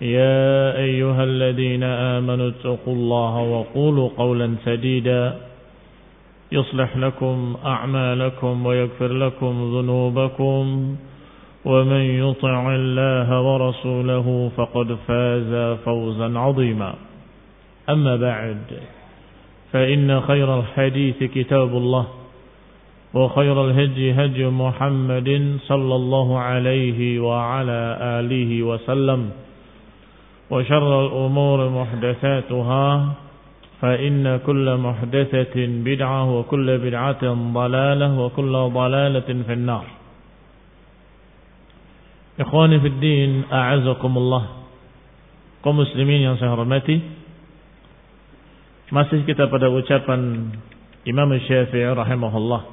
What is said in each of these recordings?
يا أيها الذين آمنوا اتقوا الله وقولوا قولا سديدا يصلح لكم أعمالكم ويغفر لكم ذنوبكم ومن يطع الله ورسوله فقد فاز فوزا عظيما. أما بعد فإن خير الحديث كتاب الله وخير الهدي هدي محمد صلى الله عليه وعلى آله وسلم. وشر الأمور محدثاتها فإن كل محدثة بدعة وكل بدعة ضلالة وكل ضلالة في النار Ikhwani fi din, a'azakumullah. Kaum muslimin yang saya hormati, masih kita pada ucapan Imam Syafi'i rahimahullah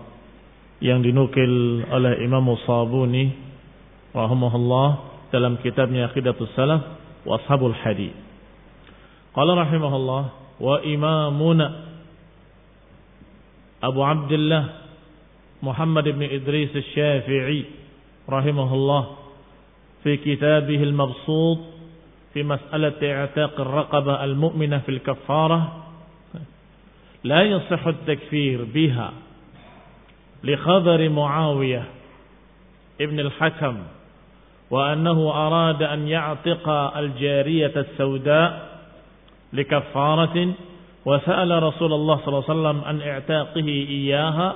yang dinukil oleh Imam Sabuni rahimahullah dalam kitabnya Aqidatus Salaf وأصحاب الحديث. قال رحمه الله وإمامنا أبو عبد الله محمد بن إدريس الشافعي رحمه الله في كتابه المبسوط في مسألة إعتاق الرقبة المؤمنة في الكفارة لا يصح التكفير بها لخبر معاوية ابن الحكم وأنه أراد أن يعتق الجارية السوداء لكفارة وسأل رسول الله صلى الله عليه وسلم عن اعتاقه إياها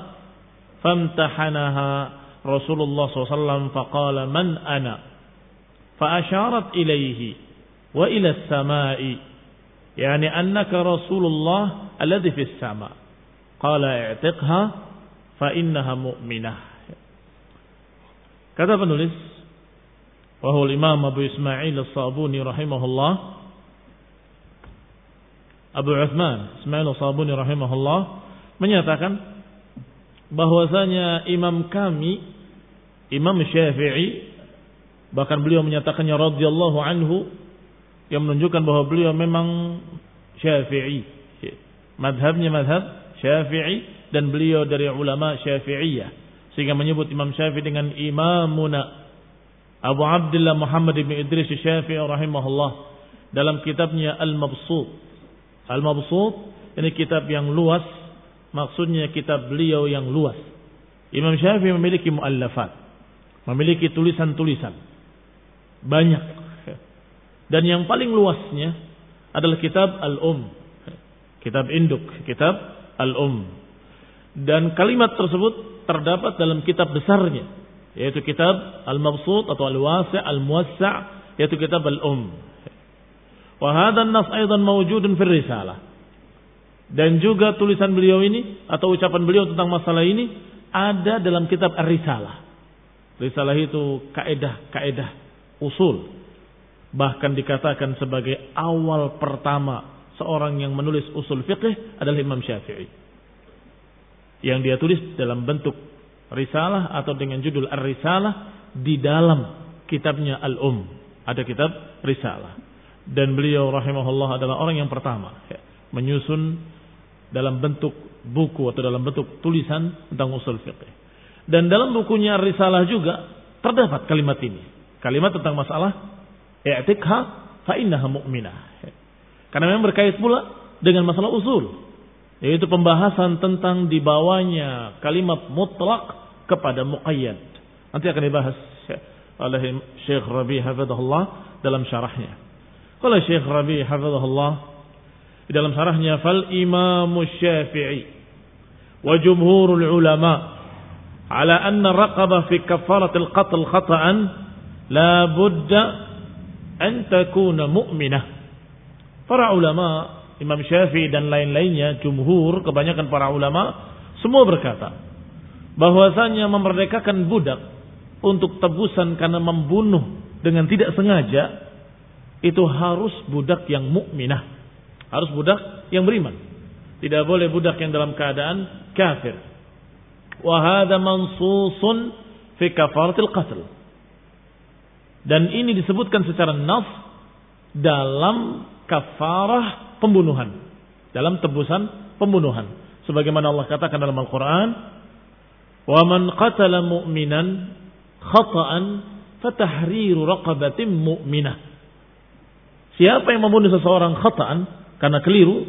فامتحنها رسول الله صلى الله عليه وسلم فقال من أنا؟ فأشارت إليه وإلى السماء. يعني أنك رسول الله الذي في السماء. قال اعتقها فإنها مؤمنة. kata penulis wahul Imam Abu Ismail As-Sabuni rahimahullah Abu Uthman Ismail As-Sabuni rahimahullah menyatakan bahwasanya imam kami Imam Syafi'i Bahkan beliau menyatakannya radhiyallahu anhu yang menunjukkan bahwa beliau memang Syafi'i. Madhabnya madhab Syafi'i dan beliau dari ulama Syafi'iyah. Sehingga menyebut Imam Syafi'i dengan imamuna Abu Abdullah Muhammad bin Idris Syafi'i rahimahullah dalam kitabnya Al-Mabsut. Al-Mabsut ini kitab yang luas, maksudnya kitab beliau yang luas. Imam Syafi'i memiliki muallafat, memiliki tulisan-tulisan banyak. Dan yang paling luasnya adalah kitab Al-Um. Kitab induk, kitab Al-Um. Dan kalimat tersebut terdapat dalam kitab besarnya. Yaitu kitab Al-Mabsut atau Al-Wasi' Al-Muwassa' yaitu kitab Al-Um. Wahada nas aydan mawjudun fil risalah. Dan juga tulisan beliau ini atau ucapan beliau tentang masalah ini ada dalam kitab Ar-Risalah. Risalah itu kaedah-kaedah usul. Bahkan dikatakan sebagai awal pertama seorang yang menulis usul fiqh adalah Imam Syafi'i. Yang dia tulis dalam bentuk risalah atau dengan judul Ar-Risalah di dalam kitabnya Al-Um. Ada kitab risalah. Dan beliau rahimahullah adalah orang yang pertama ya, menyusun dalam bentuk buku atau dalam bentuk tulisan tentang usul fiqh. Dan dalam bukunya Risalah juga terdapat kalimat ini. Kalimat tentang masalah i'tikha fa innaha mu'minah. Karena memang berkait pula dengan masalah usul. Yaitu pembahasan tentang dibawanya kalimat mutlak kepada muqayyad. Nanti akan dibahas oleh Syekh Rabi hafizahullah dalam syarahnya. Kalau Syekh Rabi hafizahullah di dalam syarahnya fal Imam Syafi'i wa jumhurul ulama ala anna raqaba fi kafaratil qatl khata'an la budda an takuna mu'minah. Para ulama Imam Syafi'i dan lain-lainnya, jumhur, kebanyakan para ulama, semua berkata, bahwasanya memerdekakan budak untuk tebusan karena membunuh dengan tidak sengaja, itu harus budak yang mukminah, harus budak yang beriman. Tidak boleh budak yang dalam keadaan kafir. Wahada mansusun fi kafaratil qatl. Dan ini disebutkan secara nas dalam kafarah pembunuhan. Dalam tebusan pembunuhan. Sebagaimana Allah katakan dalam Al-Quran. Wa man qatala mu'minan khata'an fatahriru raqabatim mu'minah. Siapa yang membunuh seseorang khata'an karena keliru,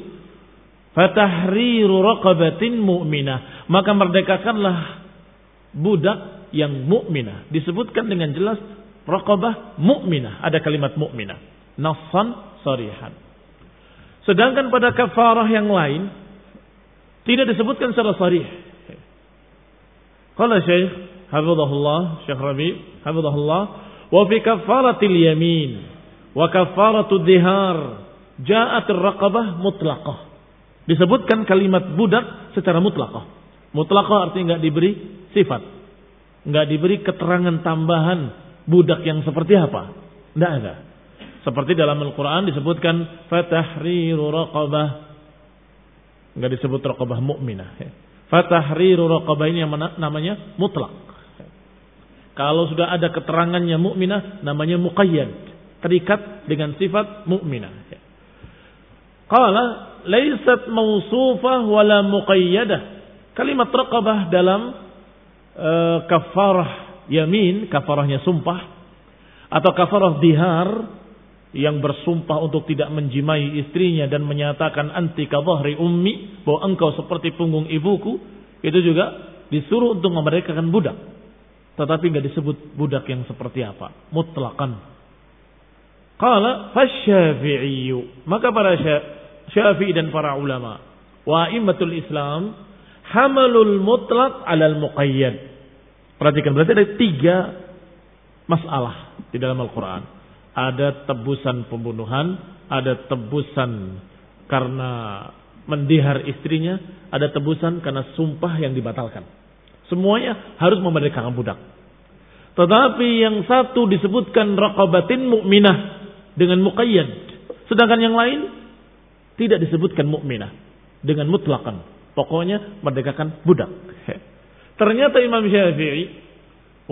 fatahriru raqabatin mu'minah, maka merdekakanlah budak yang mukminah. Disebutkan dengan jelas raqabah mukminah, ada kalimat mukminah. Nassan sarihan. Sedangkan pada kafarah yang lain tidak disebutkan secara sarih. Qala Syekh Hafizahullah, Syekh Rabi Hafizahullah, wa fi kafaratil yamin wa kafaratud dihar ja'at raqabah mutlaqah. Disebutkan kalimat budak secara mutlaqah. Mutlaqah artinya enggak diberi sifat. Enggak diberi keterangan tambahan budak yang seperti apa. Enggak ada. Seperti dalam Al-Quran disebutkan fatahriru raqabah. Enggak disebut raqabah mukminah. Fatahriru raqabah ini yang namanya mutlak. Kalau sudah ada keterangannya mukminah namanya muqayyad. Terikat dengan sifat mukminah. Qala laysat mausufah wala muqayyadah. Kalimat raqabah dalam uh, kafarah yamin, kafarahnya sumpah atau kafarah dihar yang bersumpah untuk tidak menjimai istrinya dan menyatakan anti kadhahri ummi bahwa engkau seperti punggung ibuku itu juga disuruh untuk memerdekakan budak. Tetapi nggak disebut budak yang seperti apa. Mutlakan qala fasyafi'i maka para syafi'i dan para ulama wa immatul islam hamalul mutlaq alal muqayyad. Perhatikan berarti ada tiga masalah di dalam Al-Qur'an ada tebusan pembunuhan, ada tebusan karena mendihar istrinya, ada tebusan karena sumpah yang dibatalkan. Semuanya harus memerdekakan budak. Tetapi yang satu disebutkan raqabatin mukminah dengan muqayyad. Sedangkan yang lain tidak disebutkan mukminah dengan mutlakan. Pokoknya merdekakan budak. Ternyata Imam Syafi'i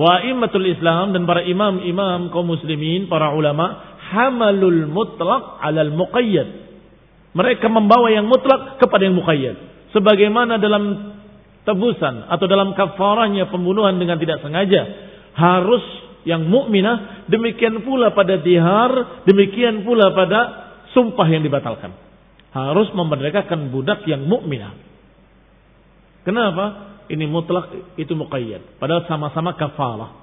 wa immatul Islam dan para imam-imam kaum muslimin, para ulama, hamalul mutlak alal muqayyad. Mereka membawa yang mutlak kepada yang muqayyad. Sebagaimana dalam tebusan atau dalam kafarahnya pembunuhan dengan tidak sengaja harus yang mukminah, demikian pula pada dihar, demikian pula pada sumpah yang dibatalkan. Harus memerdekakan budak yang mukminah. Kenapa? Ini mutlak, itu muqayyad. Padahal sama-sama kafalah.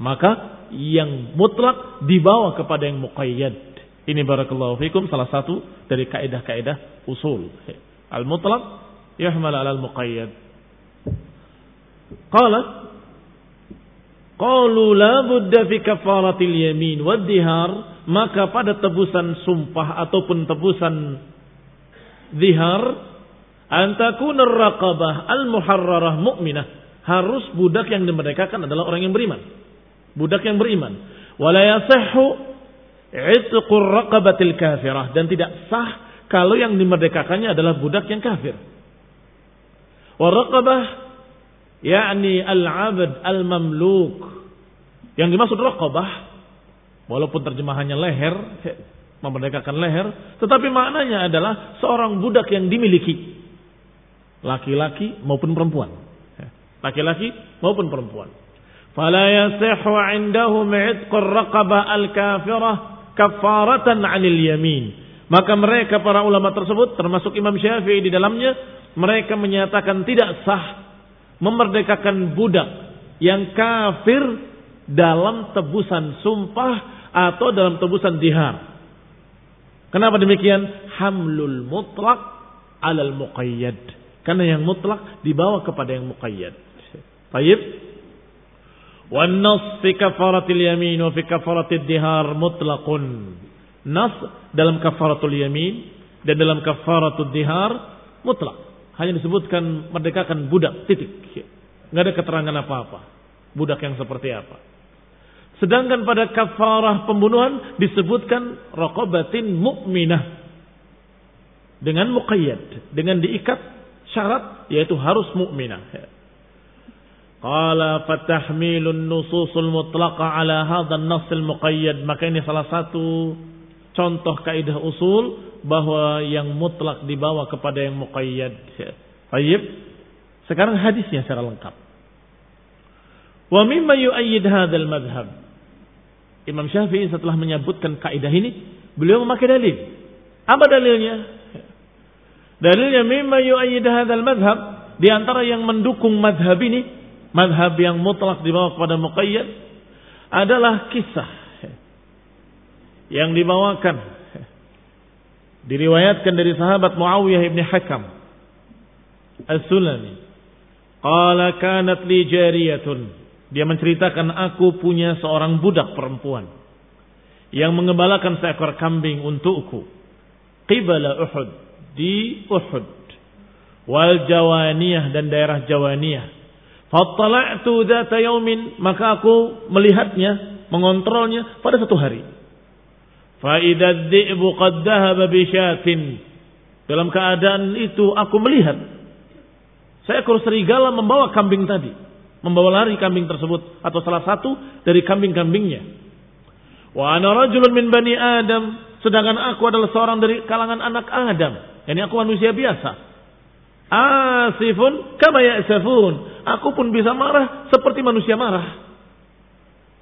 Maka yang mutlak dibawa kepada yang muqayyad. Ini barakallahu fikum salah satu dari kaidah-kaidah usul. Al-mutlak yahmal ala al-muqayyad. Qala Qalu la budda fi kafaratil yamin wad dihar maka pada tebusan sumpah ataupun tebusan dihar Antakun raqabah al-muharrarah mu'minah. Harus budak yang dimerdekakan adalah orang yang beriman. Budak yang beriman. Wala yasihhu itqur raqabatil kafirah. Dan tidak sah kalau yang dimerdekakannya adalah budak yang kafir. Waraqabah yakni al-abd al-mamluk. Yang dimaksud raqabah walaupun terjemahannya leher, memerdekakan leher, tetapi maknanya adalah seorang budak yang dimiliki laki-laki maupun perempuan. Laki-laki maupun perempuan. Fala yasihu 'indahum 'itqur raqabah al-kafirah kafaratan 'anil yamin. Maka mereka para ulama tersebut termasuk Imam Syafi'i di dalamnya mereka menyatakan tidak sah memerdekakan budak yang kafir dalam tebusan sumpah atau dalam tebusan dihar. Kenapa demikian? Hamlul mutlak alal muqayyad. Karena yang mutlak dibawa kepada yang muqayyad. Baik. Wan nas fi kafaratil yamin wa fi kafaratil dihar mutlaqun. Nas dalam kafaratul yamin dan dalam kafaratul dihar mutlak. Hanya disebutkan merdekakan budak titik. Enggak ada keterangan apa-apa. Budak yang seperti apa. Sedangkan pada kafarah pembunuhan disebutkan raqabatin mu'minah. Dengan muqayyad, dengan diikat syarat yaitu harus mukminah. Qala fatahmilun nususul mutlaqa ala hadzal nass al muqayyad. Maka ini salah satu contoh kaidah usul bahwa yang mutlak dibawa kepada yang muqayyad. Baik. Sekarang hadisnya secara lengkap. Wa mimma yu'ayyid hadzal madhhab. Imam Syafi'i setelah menyebutkan kaidah ini, beliau memakai dalil. Apa dalilnya? Dalilnya mimma yu'ayyid hadzal madhab di antara yang mendukung madhab ini, madhab yang mutlak dibawa kepada muqayyad adalah kisah yang dibawakan diriwayatkan dari sahabat Muawiyah ibn Hakam As-Sulami. Qala kanat li jariyatun. Dia menceritakan aku punya seorang budak perempuan yang mengembalakan seekor kambing untukku. Qibala Uhud di Uhud wal Jawaniyah dan daerah Jawaniyah. Fattala'tu dzata yaumin maka aku melihatnya, mengontrolnya pada satu hari. Fa idza dzi'bu qad dhahaba bi syatin. Dalam keadaan itu aku melihat seekor serigala membawa kambing tadi, membawa lari kambing tersebut atau salah satu dari kambing-kambingnya. Wa ana rajulun min bani Adam, sedangkan aku adalah seorang dari kalangan anak Adam. Yani aku manusia biasa. Asifun kama ya'safun. Aku pun bisa marah seperti manusia marah.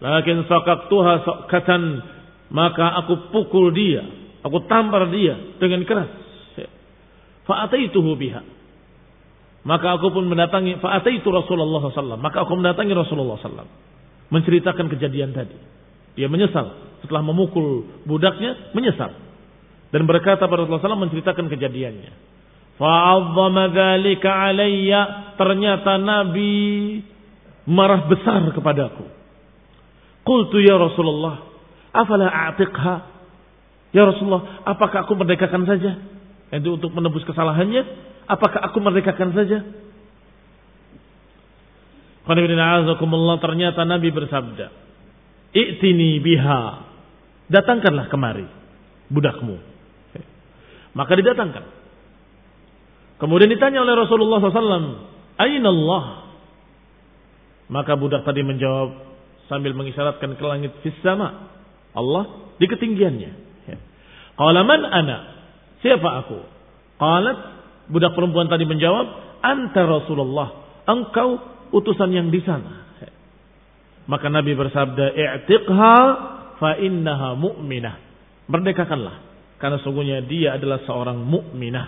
Lakin tuha sokatan. Maka aku pukul dia. Aku tampar dia dengan keras. Fa'ataituhu biha. Maka aku pun mendatangi. Fa'ataitu Rasulullah SAW. Maka aku mendatangi Rasulullah SAW. Menceritakan kejadian tadi. Dia menyesal. Setelah memukul budaknya, menyesal dan berkata pada Rasulullah SAW menceritakan kejadiannya. Fa'azzama dzalika alayya. Ternyata Nabi marah besar kepadaku. Qultu ya Rasulullah, afala a'tiqha? Ya Rasulullah, apakah aku merdekakan saja? Itu untuk menebus kesalahannya, apakah aku merdekakan saja? ternyata Nabi bersabda, "I'tini biha." Datangkanlah kemari budakmu. Maka didatangkan. Kemudian ditanya oleh Rasulullah SAW, Aina Allah? Maka budak tadi menjawab sambil mengisyaratkan ke langit sama. Allah di ketinggiannya. Ya. Qala man ana? Siapa aku? Qalat budak perempuan tadi menjawab, anta Rasulullah. Engkau utusan yang di sana. Ya. Maka Nabi bersabda, "I'tiqha fa innaha mu'minah." Merdekakanlah karena sungguhnya dia adalah seorang mukminah.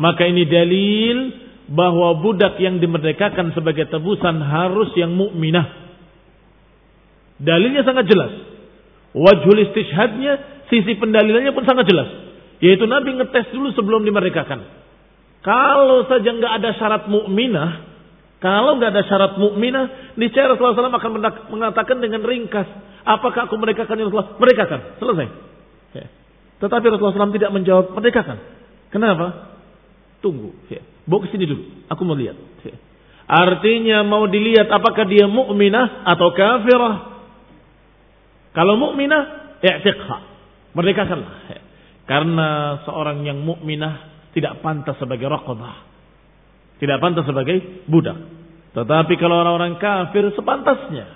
Maka ini dalil bahwa budak yang dimerdekakan sebagai tebusan harus yang mukminah. Dalilnya sangat jelas. Wajhul istishhadnya, sisi pendalilannya pun sangat jelas. Yaitu Nabi ngetes dulu sebelum dimerdekakan. Kalau saja nggak ada syarat mukminah, kalau nggak ada syarat mukminah, niscaya Rasulullah SAW akan mengatakan dengan ringkas, apakah aku merdekakan ya Rasulullah? Merdekakan, selesai. Ya. Tetapi Rasulullah SAW tidak menjawab merdekakan. Kenapa? Tunggu. Ya. Bawa ke sini dulu. Aku mau lihat. Ya. Artinya mau dilihat apakah dia mukminah atau kafirah. Kalau mukminah, i'tiqha. Merdekakanlah. Ya. Karena seorang yang mukminah tidak pantas sebagai raqabah tidak pantas sebagai budak. Tetapi kalau orang-orang kafir sepantasnya.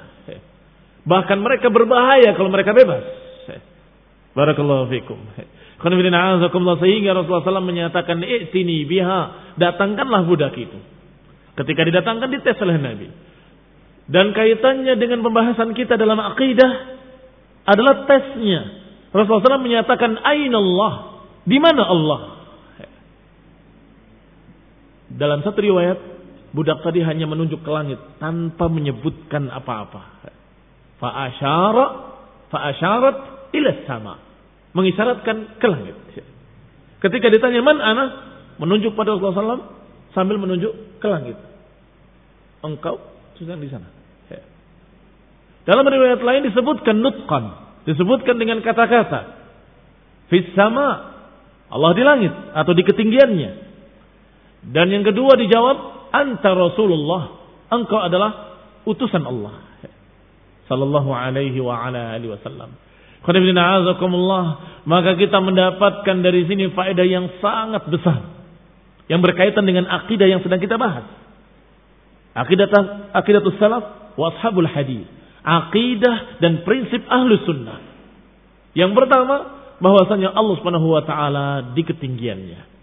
Bahkan mereka berbahaya kalau mereka bebas. Barakallahu fikum. Sehingga Rasulullah SAW menyatakan, I'tini biha, datangkanlah budak itu. Ketika didatangkan dites oleh Nabi. Dan kaitannya dengan pembahasan kita dalam akidah adalah tesnya. Rasulullah SAW menyatakan, Aina Allah, di mana Allah? Dalam satu riwayat, budak tadi hanya menunjuk ke langit tanpa menyebutkan apa-apa. Fa'asyara, fa'asyarat ila sama mengisyaratkan ke langit. Ketika ditanya man ana, menunjuk pada Rasulullah SAW sambil menunjuk ke langit. Engkau sedang di sana. Dalam riwayat lain disebutkan nutqan, disebutkan dengan kata-kata fis sama Allah di langit atau di ketinggiannya. Dan yang kedua dijawab anta Rasulullah, engkau adalah utusan Allah. Sallallahu alaihi wa ala alihi wasallam. Maka kita mendapatkan dari sini faedah yang sangat besar. Yang berkaitan dengan akidah yang sedang kita bahas. Akidah akidatus salaf wa ashabul hadis. Akidah dan prinsip ahlu sunnah. Yang pertama, bahwasanya Allah Subhanahu wa taala di ketinggiannya.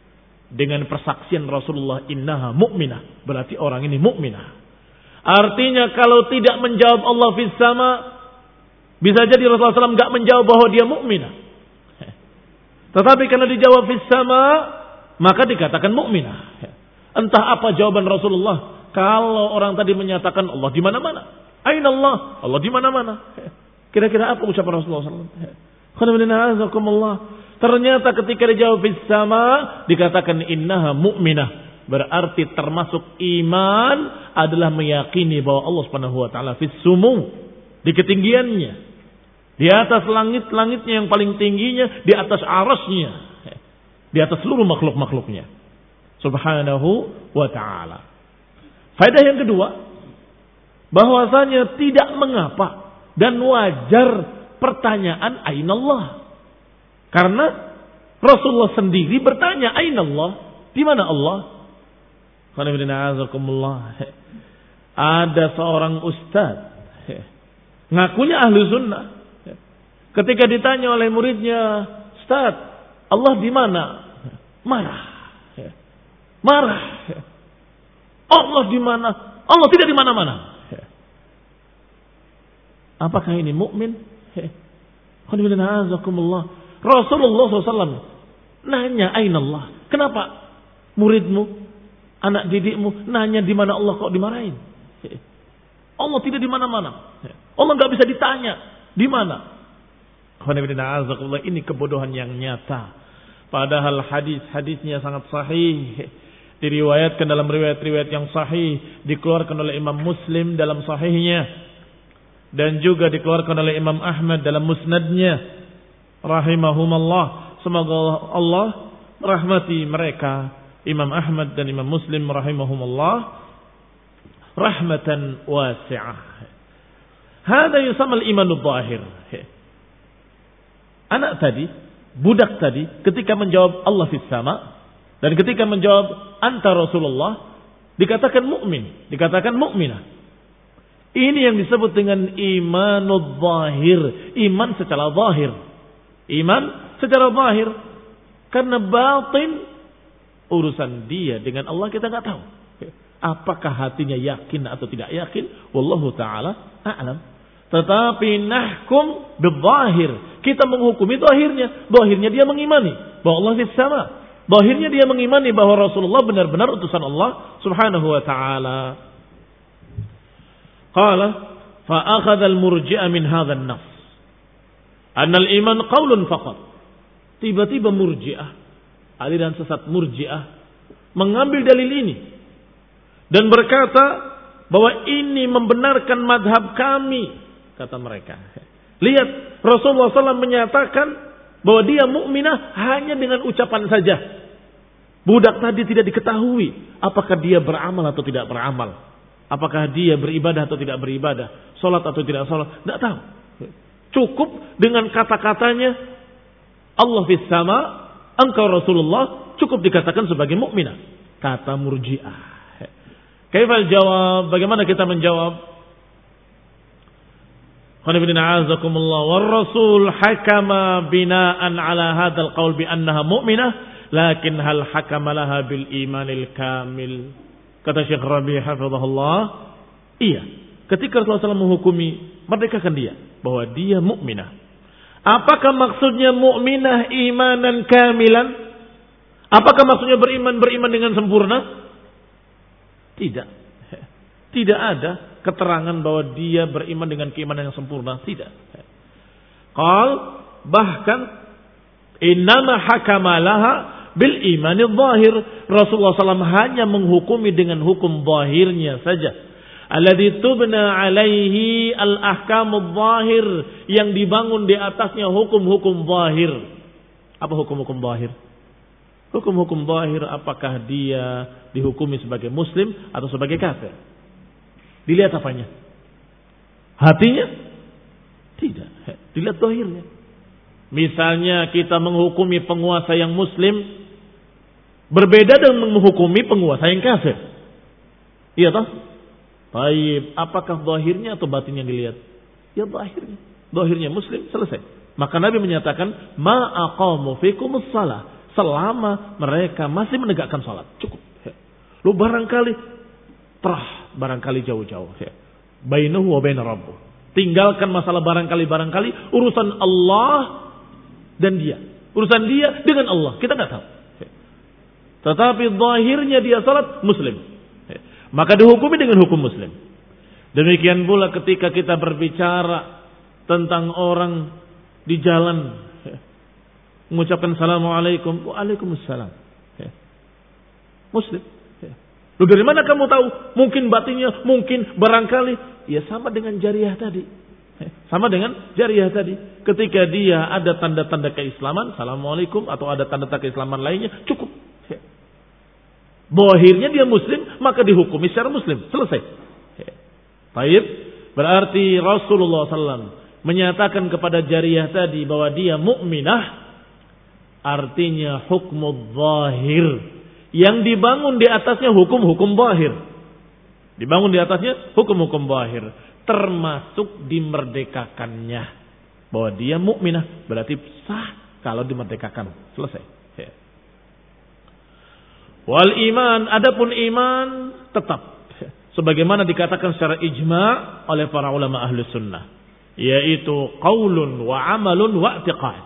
Dengan persaksian Rasulullah innaha mu'minah, berarti orang ini mukminah. Artinya kalau tidak menjawab Allah fis sama, bisa jadi Rasulullah SAW nggak menjawab bahwa dia mukminah. Tetapi karena dijawab fis sama, maka dikatakan mukminah. Entah apa jawaban Rasulullah. Kalau orang tadi menyatakan Allah di mana-mana. Aina Allah? Allah di mana-mana. Kira-kira apa ucapan Rasulullah SAW? Ternyata ketika dijawab sama, dikatakan innaha mu'minah. Berarti termasuk iman adalah meyakini bahwa Allah Subhanahu wa taala fis sumu di ketinggiannya. Di atas langit-langitnya yang paling tingginya, di atas arasnya. Di atas seluruh makhluk-makhluknya. Subhanahu wa ta'ala. Faedah yang kedua, bahwasanya tidak mengapa dan wajar pertanyaan Allah. Karena Rasulullah sendiri bertanya Allah, di mana Allah? Ada seorang ustaz Ngakunya ahli sunnah. Ketika ditanya oleh muridnya, Ustaz, Allah di mana? Marah. Marah. Allah di mana? Allah tidak di mana-mana. Apakah ini mukmin? Rasulullah SAW nanya Aina Allah. Kenapa muridmu, anak didikmu nanya di mana Allah kok dimarahin? Allah tidak di mana-mana. Allah nggak bisa ditanya di mana. Ini kebodohan yang nyata. Padahal hadis-hadisnya sangat sahih. Diriwayatkan dalam riwayat-riwayat yang sahih. Dikeluarkan oleh Imam Muslim dalam sahihnya. Dan juga dikeluarkan oleh Imam Ahmad dalam musnadnya. Rahimahumallah. Semoga Allah merahmati mereka. Imam Ahmad dan Imam Muslim rahimahumallah rahmatan wasi'ah. Hada yusamal imanul zahir. Anak tadi, budak tadi ketika menjawab Allah fis sama dan ketika menjawab anta Rasulullah dikatakan mukmin, dikatakan mukminah. Ini yang disebut dengan imanul zahir, iman secara zahir. Iman secara zahir. Karena batin urusan dia dengan Allah kita nggak tahu. Apakah hatinya yakin atau tidak yakin? Wallahu taala a'lam. Tetapi nahkum bidhahir. Kita menghukumi zahirnya. Zahirnya dia mengimani bahwa Allah di sama. Zahirnya dia mengimani bahwa Rasulullah benar-benar utusan Allah Subhanahu wa taala. Qala fa akhadha al-murji'a min hadha an-nafs. Anna al-iman qaulun faqat. Tiba-tiba murji'ah, aliran sesat murji'ah mengambil dalil ini dan berkata bahwa ini membenarkan madhab kami kata mereka. Lihat Rasulullah SAW menyatakan bahwa dia mukminah hanya dengan ucapan saja. Budak tadi tidak diketahui apakah dia beramal atau tidak beramal. Apakah dia beribadah atau tidak beribadah. Sholat atau tidak sholat. Tidak tahu. Cukup dengan kata-katanya Allah fis sama, engkau Rasulullah cukup dikatakan sebagai mukminah. Kata murjiah. Kaifal jawab? Bagaimana kita menjawab? Rasul hakama binaan ala hadzal qaul bi annaha mu'minah lakin hal hakama laha bil imanil kamil. Kata Syekh Rabi hafizahullah, iya. Ketika Rasulullah SAW menghukumi, merdekakan dia bahwa dia mukminah. Apakah maksudnya mukminah imanan kamilan? Apakah maksudnya beriman beriman dengan sempurna? Tidak. Tidak ada keterangan bahwa dia beriman dengan keimanan yang sempurna. Tidak. Qal bahkan innama hakamalaha bil imani zahir. Rasulullah SAW hanya menghukumi dengan hukum zahirnya saja. Alladhi tubna alaihi al-ahkamu zahir. Yang dibangun di atasnya hukum-hukum zahir. Apa hukum-hukum zahir? Hukum-hukum zahir apakah dia dihukumi sebagai muslim atau sebagai kafir? Dilihat apanya? Hatinya? Tidak. Dilihat dohirnya. Misalnya kita menghukumi penguasa yang muslim. Berbeda dengan menghukumi penguasa yang kafir. Iya toh? Baik, apakah dohirnya atau batin yang dilihat? Ya dohirnya. Dohirnya muslim, selesai. Maka Nabi menyatakan, Ma'aqamu fikumus salah. Selama mereka masih menegakkan salat. Cukup. Lu barangkali terah barangkali jauh-jauh. Bainahu wa bain. Tinggalkan masalah barangkali-barangkali urusan Allah dan dia. Urusan dia dengan Allah. Kita nggak tahu. Tetapi zahirnya dia salat muslim. Ya. Maka dihukumi dengan hukum muslim. Demikian pula ketika kita berbicara tentang orang di jalan ya. mengucapkan assalamualaikum, waalaikumsalam. Ya. Muslim. Lu dari mana kamu tahu? Mungkin batinnya, mungkin barangkali. Ya sama dengan jariah tadi. Sama dengan jariah tadi. Ketika dia ada tanda-tanda keislaman, Assalamualaikum, atau ada tanda-tanda keislaman lainnya, cukup. Bohirnya dia muslim, maka dihukumi secara muslim. Selesai. Baik. Berarti Rasulullah SAW menyatakan kepada jariah tadi bahwa dia mukminah artinya hukum zahir yang dibangun di atasnya hukum-hukum bahir. Dibangun di atasnya hukum-hukum bahir. Termasuk dimerdekakannya. Bahwa dia mukminah berarti sah kalau dimerdekakan. Selesai. Wal iman, adapun iman tetap. Sebagaimana dikatakan secara ijma oleh para ulama ahli sunnah. Yaitu qaulun wa amalun wa i'tiqad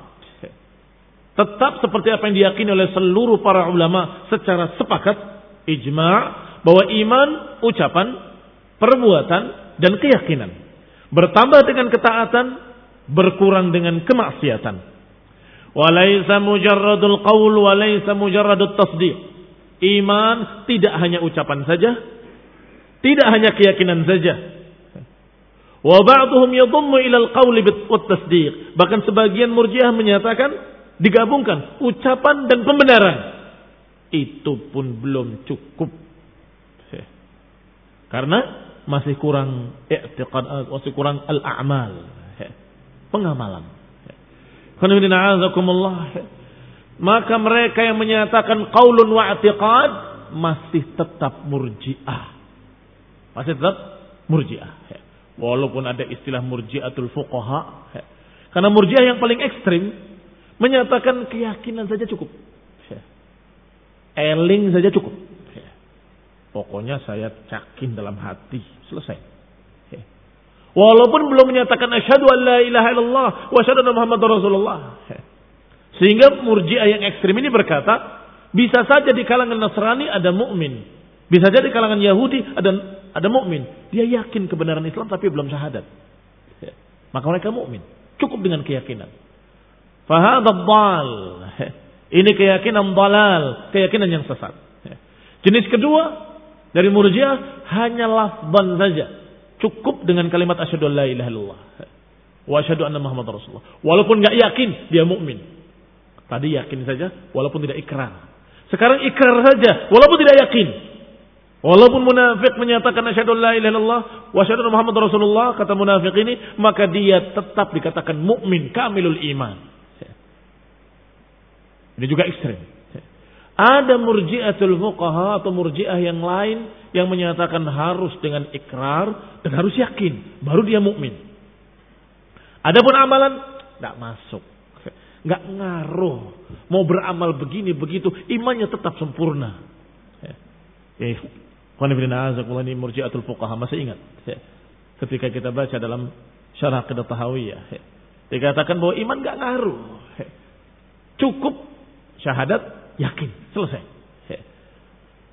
Tetap seperti apa yang diyakini oleh seluruh para ulama secara sepakat ijma bahwa iman ucapan, perbuatan dan keyakinan. Bertambah dengan ketaatan, berkurang dengan kemaksiatan. Walaysa mujarradul qaul walaysa mujarradut tasdiq. Iman tidak hanya ucapan saja, tidak hanya keyakinan saja. Wa ba'dhum yadhummu ila al-qaul wat tasdiq. Bahkan sebagian murjiah menyatakan digabungkan ucapan dan pembenaran. Itu pun belum cukup. Karena masih kurang i'tiqad masih kurang al-a'mal. Pengamalan maka mereka yang menyatakan qaulun wa i'tiqad masih tetap murji'ah masih tetap murji'ah walaupun ada istilah murji'atul fuqaha karena murji'ah yang paling ekstrim Menyatakan keyakinan saja cukup. Eling saja cukup. Pokoknya saya yakin dalam hati. Selesai. Walaupun belum menyatakan asyhadu an la ilaha illallah wa asyhadu anna Muhammad Rasulullah. Sehingga murjiah yang ekstrim ini berkata, bisa saja di kalangan Nasrani ada mukmin, bisa saja di kalangan Yahudi ada ada mukmin. Dia yakin kebenaran Islam tapi belum syahadat. Maka mereka mukmin. Cukup dengan keyakinan. Fahadab bal. Ini keyakinan balal, keyakinan yang sesat. Jenis kedua dari murjiah hanya lafban saja. Cukup dengan kalimat asyhadu la ilaha illallah wa asyhadu anna muhammad rasulullah. Walaupun nggak yakin dia mukmin. Tadi yakin saja walaupun tidak ikrar. Sekarang ikrar saja walaupun tidak yakin. Walaupun munafik menyatakan asyhadu la ilaha illallah wa asyhadu muhammad rasulullah kata munafik ini maka dia tetap dikatakan mukmin kamilul iman. Ini juga ekstrim. Ada murjiatul fuqaha atau murjiah yang lain yang menyatakan harus dengan ikrar dan harus yakin baru dia mukmin. Adapun amalan tidak masuk. Nggak ngaruh. Mau beramal begini begitu, imannya tetap sempurna. Eh, masih ingat ketika kita baca dalam syarah kedah tahawiyah dikatakan bahwa iman nggak ngaruh cukup syahadat yakin selesai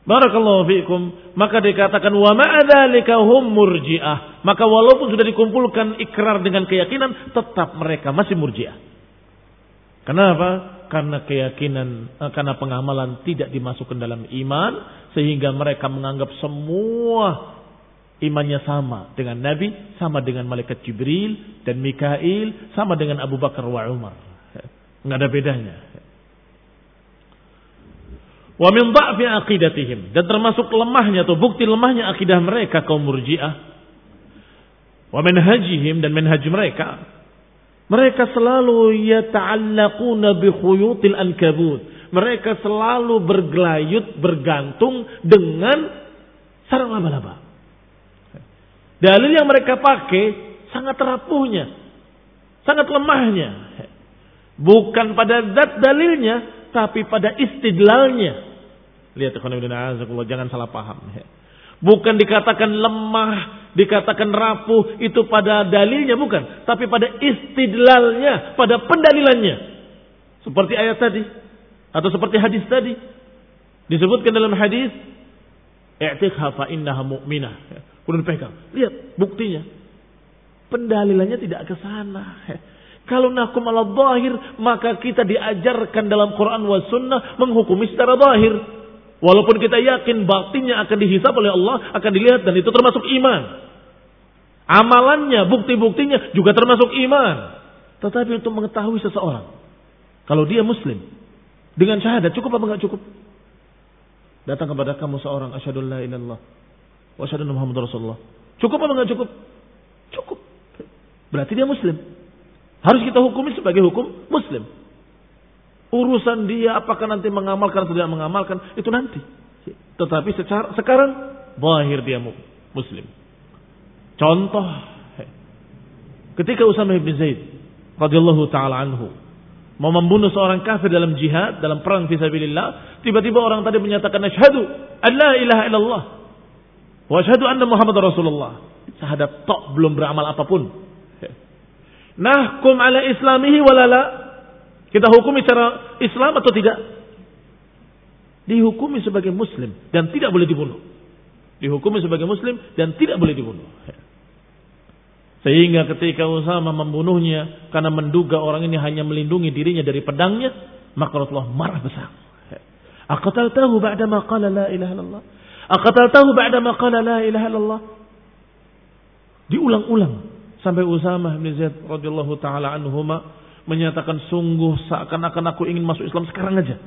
Barakallahu fiikum. Maka dikatakan wa ma'adzalika hum murji'ah. Maka walaupun sudah dikumpulkan ikrar dengan keyakinan, tetap mereka masih murji'ah. Kenapa? Karena keyakinan, eh, karena pengamalan tidak dimasukkan dalam iman, sehingga mereka menganggap semua imannya sama dengan Nabi, sama dengan malaikat Jibril dan Mikail, sama dengan Abu Bakar wa Umar. Nggak ada bedanya. Wa min aqidatihim dan termasuk lemahnya atau bukti lemahnya akidah mereka kaum Murji'ah. Wa manhajihim dan manhaj mereka. Mereka selalu yata'allaquna bi ankabut. Mereka selalu bergelayut, bergantung dengan sarang laba-laba. Dalil yang mereka pakai sangat rapuhnya, sangat lemahnya. Bukan pada zat dalilnya, tapi pada istidlalnya. Lihat jangan salah paham. Bukan dikatakan lemah, dikatakan rapuh itu pada dalilnya bukan, tapi pada istidlalnya, pada pendalilannya. Seperti ayat tadi atau seperti hadis tadi. Disebutkan dalam hadis, "I'tiqha fa innaha mu'minah." Kemudian pegang. Lihat buktinya. Pendalilannya tidak ke sana. Kalau nakum ala zahir, maka kita diajarkan dalam Quran wa sunnah menghukumi secara zahir. Walaupun kita yakin batinnya akan dihisap oleh Allah, akan dilihat dan itu termasuk iman. Amalannya, bukti-buktinya juga termasuk iman. Tetapi untuk mengetahui seseorang, kalau dia muslim, dengan syahadat cukup apa enggak cukup? Datang kepada kamu seorang asyhadu la ilallah wa asyhadu Muhammad Rasulullah. Cukup apa enggak cukup? Cukup. Berarti dia muslim. Harus kita hukumi sebagai hukum muslim. Urusan dia apakah nanti mengamalkan atau tidak mengamalkan itu nanti. Tetapi secara sekarang bahir dia muslim. Contoh ketika Usama bin Zaid radhiyallahu taala anhu mau membunuh seorang kafir dalam jihad, dalam perang fisabilillah, tiba-tiba orang tadi menyatakan asyhadu an la ilaha illallah wa asyhadu anna Muhammad Rasulullah. Syahadat tok belum beramal apa pun. Nahkum ala islamihi walala kita hukumi secara Islam atau tidak? Dihukumi sebagai muslim dan tidak boleh dibunuh. Dihukumi sebagai muslim dan tidak boleh dibunuh. Sehingga ketika Usama membunuhnya karena menduga orang ini hanya melindungi dirinya dari pedangnya, maka Rasulullah marah besar. tahu ba'da ma qala la ilaha illallah? tahu ba'da ma qala la ilaha illallah? Diulang-ulang sampai Usama bin Zaid radhiyallahu taala anhuma menyatakan sungguh seakan-akan aku ingin masuk Islam sekarang aja.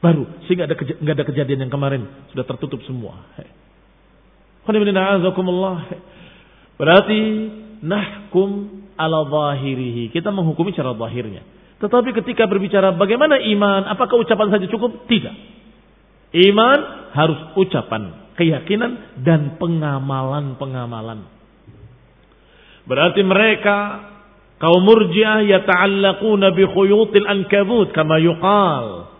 Baru sehingga ada nggak ada kejadian yang kemarin sudah tertutup semua. Berarti nahkum ala zahirihi. Kita menghukumi cara zahirnya. Tetapi ketika berbicara bagaimana iman, apakah ucapan saja cukup? Tidak. Iman harus ucapan, keyakinan dan pengamalan-pengamalan. Berarti mereka Kaum murjiah yata'allaquna bi khuyutil ankabut kama yuqal.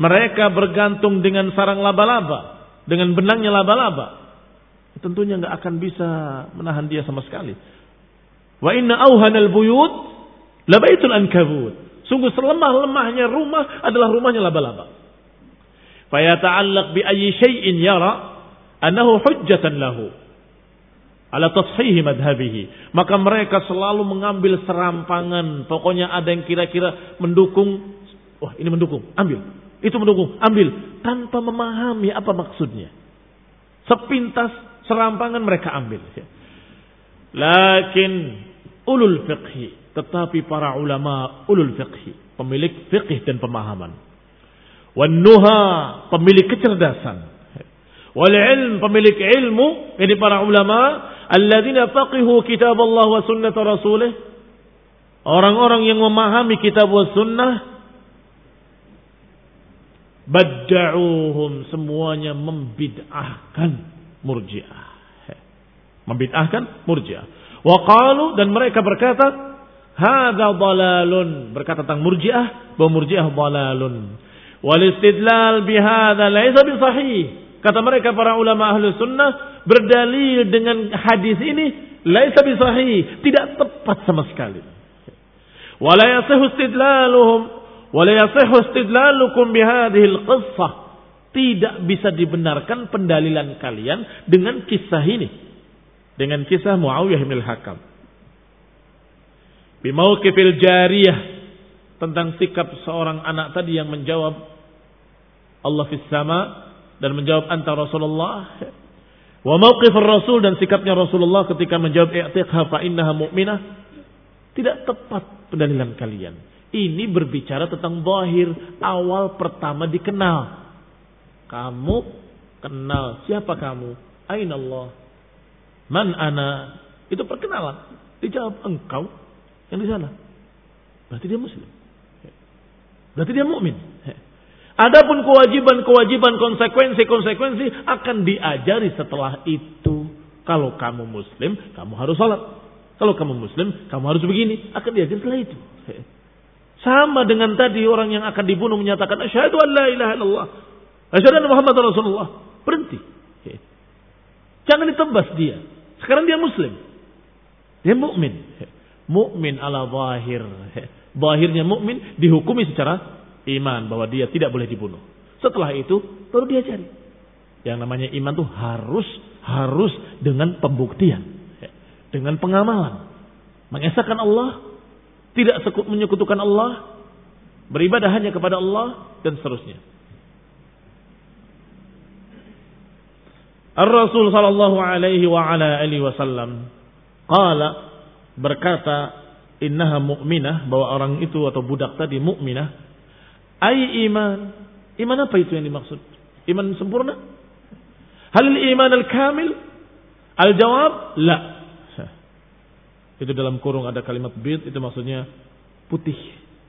Mereka bergantung dengan sarang laba-laba, dengan benangnya laba-laba. Tentunya nggak akan bisa menahan dia sama sekali. Wa inna auhanal buyut labaitul ankabut. Sungguh selemah-lemahnya rumah adalah rumahnya laba-laba. Fayata'allaq bi ayyi syai'in yara annahu hujjatan lahu ala tashihi madhabihi. Maka mereka selalu mengambil serampangan. Pokoknya ada yang kira-kira mendukung. Wah ini mendukung, ambil. Itu mendukung, ambil. Tanpa memahami apa maksudnya. Sepintas serampangan mereka ambil. Lakin ulul fiqhi. Tetapi para ulama ulul fiqhi. Pemilik fiqh dan pemahaman. Wanuha pemilik kecerdasan. Wal ilm pemilik ilmu. Ini para ulama alladzina faqihu kitab Allah wa sunnah rasulih orang-orang yang memahami kitab wa sunnah badda'uhum semuanya membid'ahkan murji'ah membid'ahkan murji'ah wa qalu dan mereka berkata Hadza dalalun. Berkata tentang Murji'ah bahwa Murji'ah dalalun. Wal istidlal bihadza laisa bisahih. Kata mereka para ulama ahlu sunnah berdalil dengan hadis ini laisa bisahih, tidak tepat sama sekali. Wala yasihu istidlaluhum wala yasihu istidlalukum bihadhihi al-qissah. Tidak bisa dibenarkan pendalilan kalian dengan kisah ini. Dengan kisah Muawiyah bin Hakam. Bimauqifil jariyah tentang sikap seorang anak tadi yang menjawab Allah fis sama dan menjawab anta Rasulullah wa mauqif Rasul dan sikapnya Rasulullah ketika menjawab i'tiqha fa innaha mu'minah tidak tepat pendalilan kalian. Ini berbicara tentang zahir awal pertama dikenal. Kamu kenal siapa kamu? Aina Allah? Man ana? Itu perkenalan. Dijawab engkau yang di sana. Berarti dia muslim. Berarti dia mukmin. Adapun kewajiban-kewajiban konsekuensi-konsekuensi akan diajari setelah itu. Kalau kamu muslim, kamu harus sholat. Kalau kamu muslim, kamu harus begini. Akan diajari setelah itu. Sama dengan tadi orang yang akan dibunuh menyatakan asyhadu an la ilaha illallah. Asyhadu anna Muhammad Rasulullah. Berhenti. Jangan ditebas dia. Sekarang dia muslim. Dia mukmin. Mukmin ala zahir. Zahirnya mukmin dihukumi secara iman bahwa dia tidak boleh dibunuh. Setelah itu baru dia cari. Yang namanya iman tuh harus harus dengan pembuktian, dengan pengamalan, mengesahkan Allah, tidak menyekutukan Allah, beribadah hanya kepada Allah dan seterusnya. Ar-Rasul sallallahu alaihi wa ala alihi wasallam qala berkata innaha mu'minah bahwa orang itu atau budak tadi mukminah ai iman? Iman apa itu yang dimaksud? Iman sempurna? Hal iman al-kamil? Al-jawab? La. Itu dalam kurung ada kalimat bid itu maksudnya putih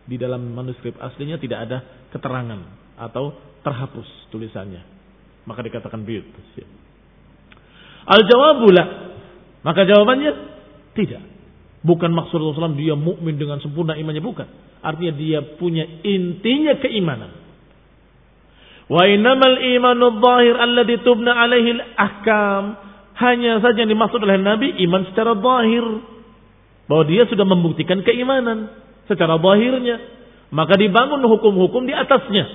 di dalam manuskrip. Aslinya tidak ada keterangan atau terhapus tulisannya. Maka dikatakan bid. Al-jawabula. Maka jawabannya tidak. Bukan maksud Rasulullah dia mukmin dengan sempurna imannya bukan. Artinya dia punya intinya keimanan. Wa innamal imanu dhahir alladhi tubna alaihi ahkam. Hanya saja yang dimaksud oleh Nabi iman secara zahir. Bahwa dia sudah membuktikan keimanan secara zahirnya. Maka dibangun hukum-hukum di atasnya.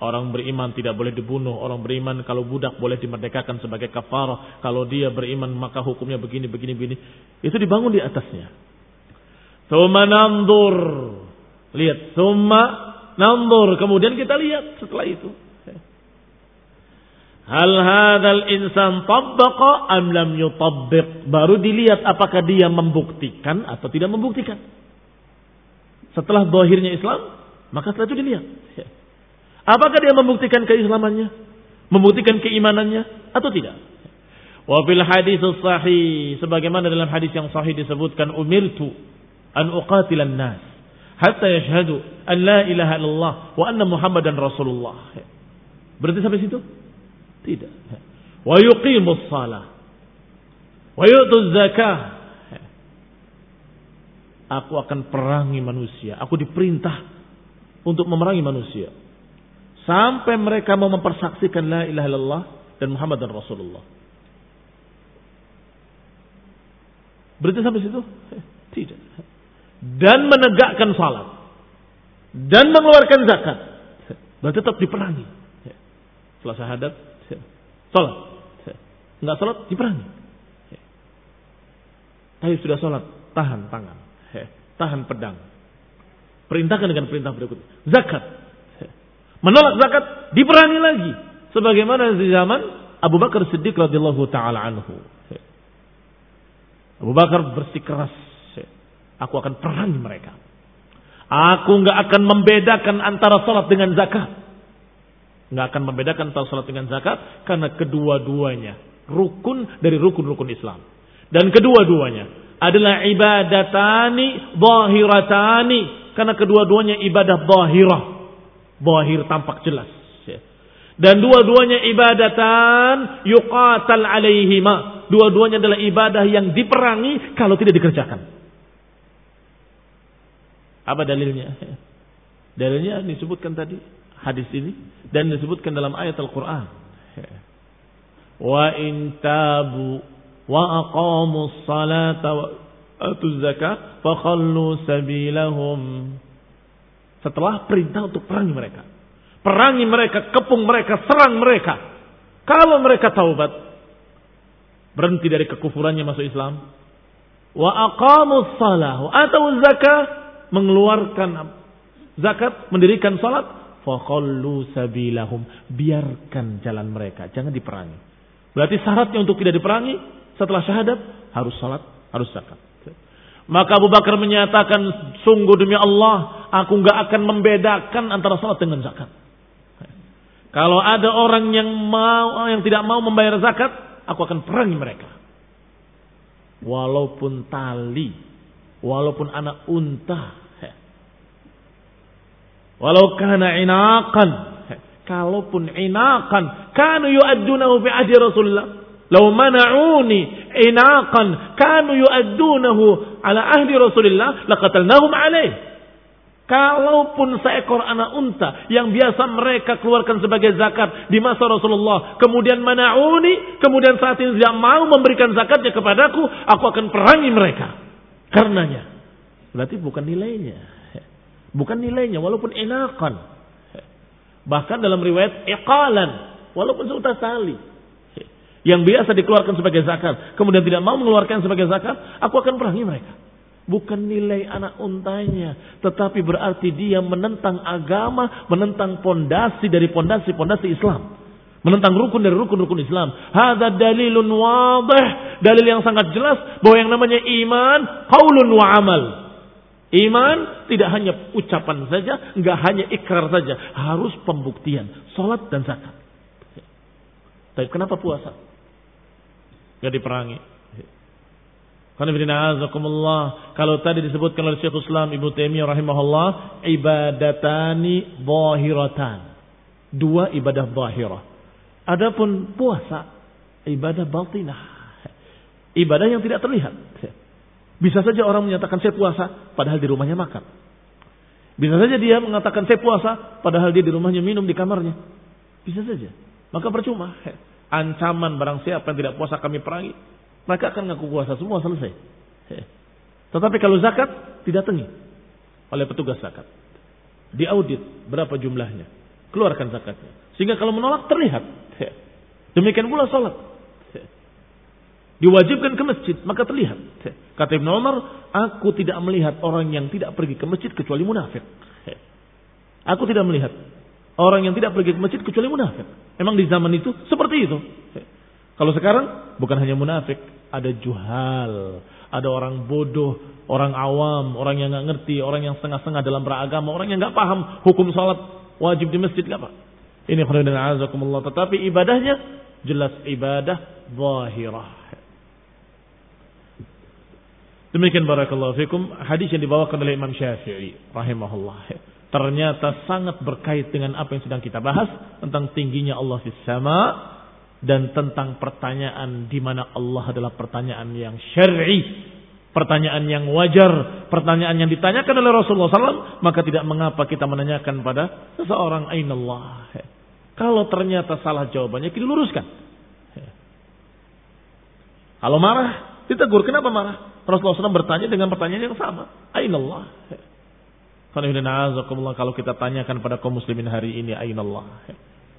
Orang beriman tidak boleh dibunuh. Orang beriman kalau budak boleh dimerdekakan sebagai kafarah. Kalau dia beriman maka hukumnya begini, begini, begini. Itu dibangun di atasnya. Suma nandur. Lihat. Suma nandur. Kemudian kita lihat setelah itu. Hal hadal insan tabbaqa am lam yutabbiq. Baru dilihat apakah dia membuktikan atau tidak membuktikan. Setelah dohirnya Islam, maka setelah itu dilihat. Apakah dia membuktikan keislamannya? Membuktikan keimanannya atau tidak? Wa fil hadis sahih sebagaimana dalam hadis yang sahih disebutkan umirtu an uqatilan nas hatta yashhadu an la ilaha illallah wa anna muhammadan rasulullah. Berarti sampai situ? Tidak. Wa yuqimus salah wa yu'tuz zakah. Aku akan perangi manusia. Aku diperintah untuk memerangi manusia Sampai mereka mau mempersaksikan la ilaha illallah dan Muhammad dan Rasulullah. Berarti sampai situ? Tidak. Dan menegakkan salat. Dan mengeluarkan zakat. Berarti tetap diperangi. Setelah syahadat, salat. Enggak salat, diperangi. Tapi sudah salat, tahan tangan. Tahan pedang. Perintahkan dengan perintah berikut. Zakat menolak zakat, diperangi lagi. Sebagaimana di zaman Abu Bakar Siddiq radhiyallahu taala anhu. Abu Bakar bersikeras, aku akan perangi mereka. Aku nggak akan membedakan antara salat dengan zakat. Nggak akan membedakan antara salat dengan zakat karena kedua-duanya rukun dari rukun-rukun Islam. Dan kedua-duanya adalah ibadatani zahiratani karena kedua-duanya ibadah zahirah Bahir tampak jelas. Ya. Dan dua-duanya ibadatan yuqatal alaihima. Dua-duanya adalah ibadah yang diperangi kalau tidak dikerjakan. Apa dalilnya? Dalilnya disebutkan tadi hadis ini dan disebutkan dalam ayat Al-Qur'an. Wa in tabu wa aqamu salata wa atu zakat sabilahum. Setelah perintah untuk perangi mereka. Perangi mereka, kepung mereka, serang mereka. Kalau mereka taubat, berhenti dari kekufurannya masuk Islam, wa aqamu salah atau zakat mengeluarkan zakat mendirikan salat faqallu sabilahum. Biarkan jalan mereka jangan diperangi. Berarti syaratnya untuk tidak diperangi setelah syahadat harus salat harus zakat. Maka Abu Bakar menyatakan sungguh demi Allah aku nggak akan membedakan antara salat dengan zakat. Kalau ada orang yang mau yang tidak mau membayar zakat aku akan perangi mereka. Walaupun tali, walaupun anak unta. Walau kana inakan, kalaupun inakan, kanu yu'addunahu fi ahdi Rasulullah. Lau mana'uni inakan, kanu yu'addunahu ala ahdi Rasulullah, laqatalnahum alaih. Kalaupun seekor anak unta yang biasa mereka keluarkan sebagai zakat di masa Rasulullah, kemudian mana'uni, kemudian saat ini tidak mau memberikan zakatnya kepadaku, aku akan perangi mereka. Karenanya. Berarti bukan nilainya. Bukan nilainya, walaupun enakan. Bahkan dalam riwayat iqalan, walaupun seutas tali. Yang biasa dikeluarkan sebagai zakat, kemudian tidak mau mengeluarkan sebagai zakat, aku akan perangi mereka. Bukan nilai anak untanya, tetapi berarti dia menentang agama, menentang pondasi dari pondasi-pondasi Islam. Menentang rukun dari rukun-rukun Islam. Hada dalilun wadih. Dalil yang sangat jelas bahwa yang namanya iman, qaulun wa amal. Iman tidak hanya ucapan saja, enggak hanya ikrar saja. Harus pembuktian. Salat dan zakat. Tapi kenapa puasa? Gak diperangi. Kalau tadi disebutkan oleh Syekh Islam Ibnu Taimiyah rahimahullah, ibadatani zahiratan. Dua ibadah zahirah. Adapun puasa, ibadah batinah. Ibadah yang tidak terlihat. Bisa saja orang menyatakan saya puasa, padahal di rumahnya makan. Bisa saja dia mengatakan saya puasa, padahal dia di rumahnya minum di kamarnya. Bisa saja. Maka percuma. Ancaman barang siapa yang tidak puasa kami perangi maka akan ngaku puasa semua selesai. Tetapi kalau zakat didatangi oleh petugas zakat. Diaudit berapa jumlahnya. Keluarkan zakatnya. Sehingga kalau menolak terlihat. Demikian pula sholat. Diwajibkan ke masjid, maka terlihat. Kata Ibn Umar, aku tidak melihat orang yang tidak pergi ke masjid kecuali munafik. Aku tidak melihat orang yang tidak pergi ke masjid kecuali munafik. Memang di zaman itu seperti itu. Kalau sekarang bukan hanya munafik, ada juhal, ada orang bodoh, orang awam, orang yang nggak ngerti, orang yang setengah-setengah dalam beragama, orang yang nggak paham hukum salat wajib di masjid nggak pak. Ini khairan azakumullah. Tetapi ibadahnya jelas ibadah zahirah. Demikian barakallahu fikum hadis yang dibawakan oleh Imam Syafi'i rahimahullah. Ternyata sangat berkait dengan apa yang sedang kita bahas tentang tingginya Allah di sama dan tentang pertanyaan di mana Allah adalah pertanyaan yang syar'i, pertanyaan yang wajar, pertanyaan yang ditanyakan oleh Rasulullah SAW, maka tidak mengapa kita menanyakan pada seseorang Allah. Kalau ternyata salah jawabannya, kita luruskan. Kalau marah, ditegur. Kenapa marah? Rasulullah SAW bertanya dengan pertanyaan yang sama. Allah. Kalau kita tanyakan pada kaum muslimin hari ini, Allah.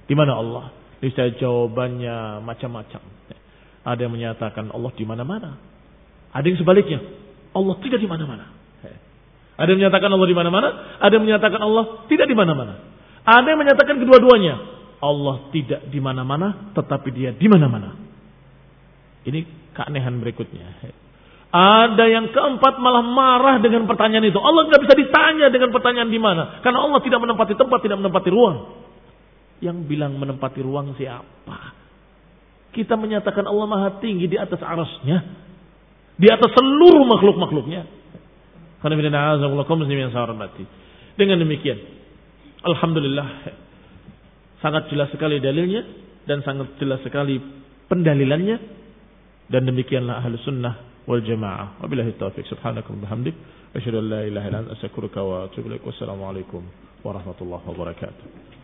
Di mana Allah? Bisa jawabannya macam-macam. Ada yang menyatakan Allah di mana-mana. Ada yang sebaliknya. Allah tidak di mana-mana. Ada yang menyatakan Allah di mana-mana. Ada yang menyatakan Allah tidak di mana-mana. Ada yang menyatakan kedua-duanya. Allah tidak di mana-mana, tetapi dia di mana-mana. Ini keanehan berikutnya. Ada yang keempat malah marah dengan pertanyaan itu. Allah tidak bisa ditanya dengan pertanyaan di mana. Karena Allah tidak menempati tempat, tidak menempati ruang. Yang bilang menempati ruang siapa? Kita menyatakan Allah maha tinggi di atas arasnya. Di atas seluruh makhluk-makhluknya. Dengan demikian. Alhamdulillah. Sangat jelas sekali dalilnya. Dan sangat jelas sekali pendalilannya. Dan demikianlah ahli sunnah wal jamaah. Wabillahi taufiq. Subhanakum bihamdik. Asyhadu an la ilaha astaghfiruka wa atubu. Wassalamualaikum warahmatullahi wabarakatuh.